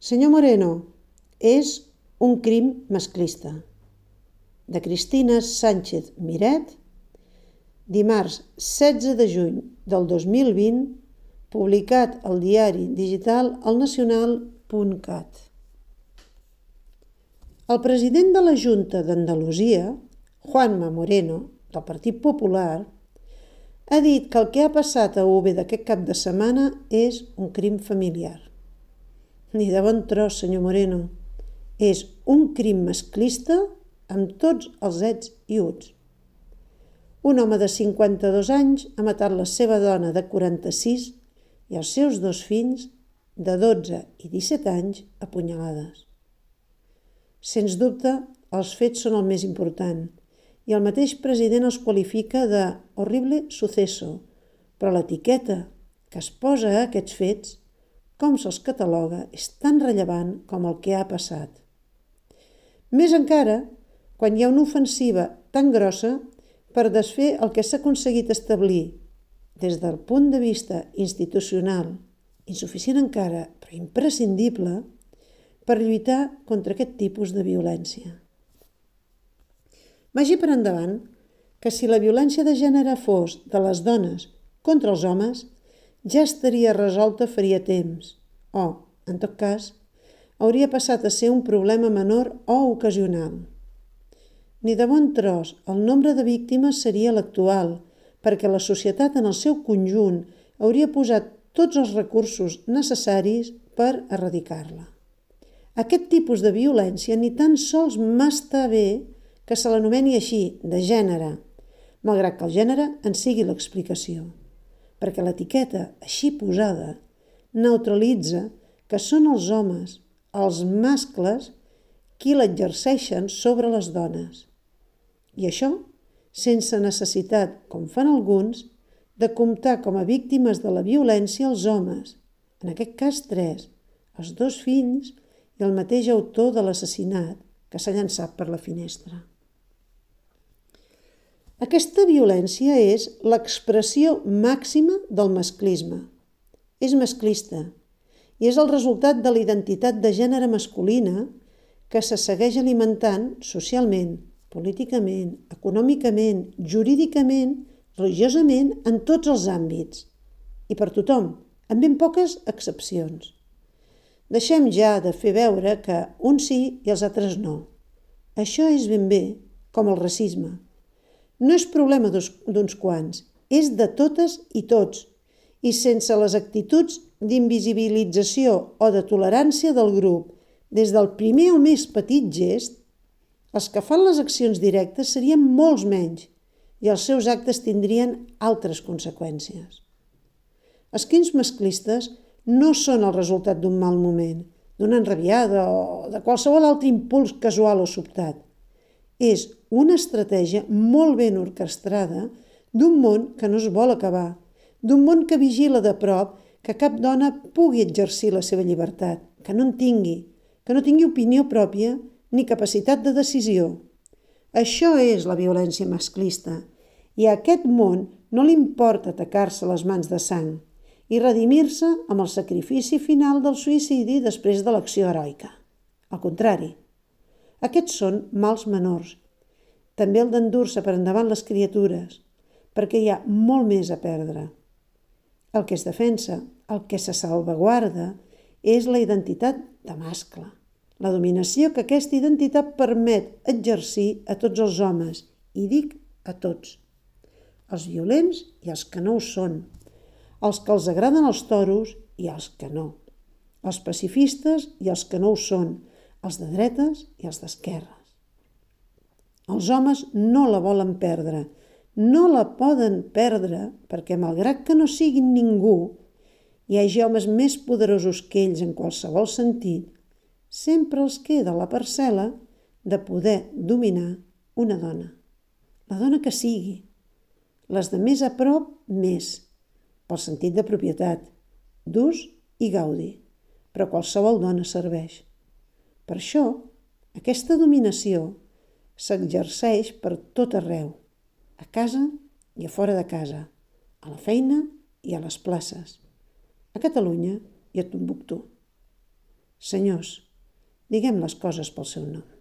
Senyor Moreno, és un crim masclista. De Cristina Sánchez Miret, dimarts 16 de juny del 2020, publicat al diari digital elnacional.cat. El president de la Junta d'Andalusia, Juanma Moreno, del Partit Popular, ha dit que el que ha passat a Úbeda aquest cap de setmana és un crim familiar. Ni de bon tros, senyor Moreno. És un crim masclista amb tots els ets i uts. Un home de 52 anys ha matat la seva dona de 46 i els seus dos fills de 12 i 17 anys a punyalades. Sens dubte, els fets són el més important i el mateix president els qualifica de horrible suceso, però l'etiqueta que es posa a aquests fets com se'ls cataloga és tan rellevant com el que ha passat. Més encara, quan hi ha una ofensiva tan grossa per desfer el que s'ha aconseguit establir des del punt de vista institucional, insuficient encara, però imprescindible, per lluitar contra aquest tipus de violència. Vagi per endavant que si la violència de gènere fos de les dones contra els homes, ja estaria resolta faria temps, o, en tot cas, hauria passat a ser un problema menor o ocasional. Ni de bon tros el nombre de víctimes seria l'actual, perquè la societat en el seu conjunt hauria posat tots els recursos necessaris per erradicar-la. Aquest tipus de violència ni tan sols m'està bé que se l'anomeni així, de gènere, malgrat que el gènere en sigui l'explicació perquè l'etiqueta així posada neutralitza que són els homes, els mascles, qui l'exerceixen sobre les dones. I això sense necessitat, com fan alguns, de comptar com a víctimes de la violència els homes, en aquest cas tres, els dos fills i el mateix autor de l'assassinat que s'ha llançat per la finestra. Aquesta violència és l'expressió màxima del masclisme. És masclista i és el resultat de la identitat de gènere masculina que se segueix alimentant socialment, políticament, econòmicament, jurídicament, religiosament, en tots els àmbits. I per tothom, amb ben poques excepcions. Deixem ja de fer veure que uns sí i els altres no. Això és ben bé com el racisme no és problema d'uns quants, és de totes i tots, i sense les actituds d'invisibilització o de tolerància del grup, des del primer o més petit gest, els que fan les accions directes serien molts menys i els seus actes tindrien altres conseqüències. Els crims masclistes no són el resultat d'un mal moment, d'una enrabiada o de qualsevol altre impuls casual o sobtat és una estratègia molt ben orquestrada d'un món que no es vol acabar, d'un món que vigila de prop que cap dona pugui exercir la seva llibertat, que no en tingui, que no tingui opinió pròpia ni capacitat de decisió. Això és la violència masclista i a aquest món no li importa atacar-se les mans de sang i redimir-se amb el sacrifici final del suïcidi després de l'acció heroica. Al contrari, aquests són mals menors. També el d'endur-se per endavant les criatures, perquè hi ha molt més a perdre. El que es defensa, el que se salvaguarda, és la identitat de mascle, la dominació que aquesta identitat permet exercir a tots els homes, i dic a tots, els violents i els que no ho són, els que els agraden els toros i els que no, els pacifistes i els que no ho són, els de dretes i els d'esquerres. Els homes no la volen perdre, no la poden perdre perquè, malgrat que no siguin ningú, hi hagi homes més poderosos que ells en qualsevol sentit, sempre els queda la parcel·la de poder dominar una dona. La dona que sigui. Les de més a prop, més, pel sentit de propietat, d'ús i gaudi, però qualsevol dona serveix. Per això, aquesta dominació s'exerceix per tot arreu, a casa i a fora de casa, a la feina i a les places, a Catalunya i a Tombuctú. Senyors, diguem les coses pel seu nom.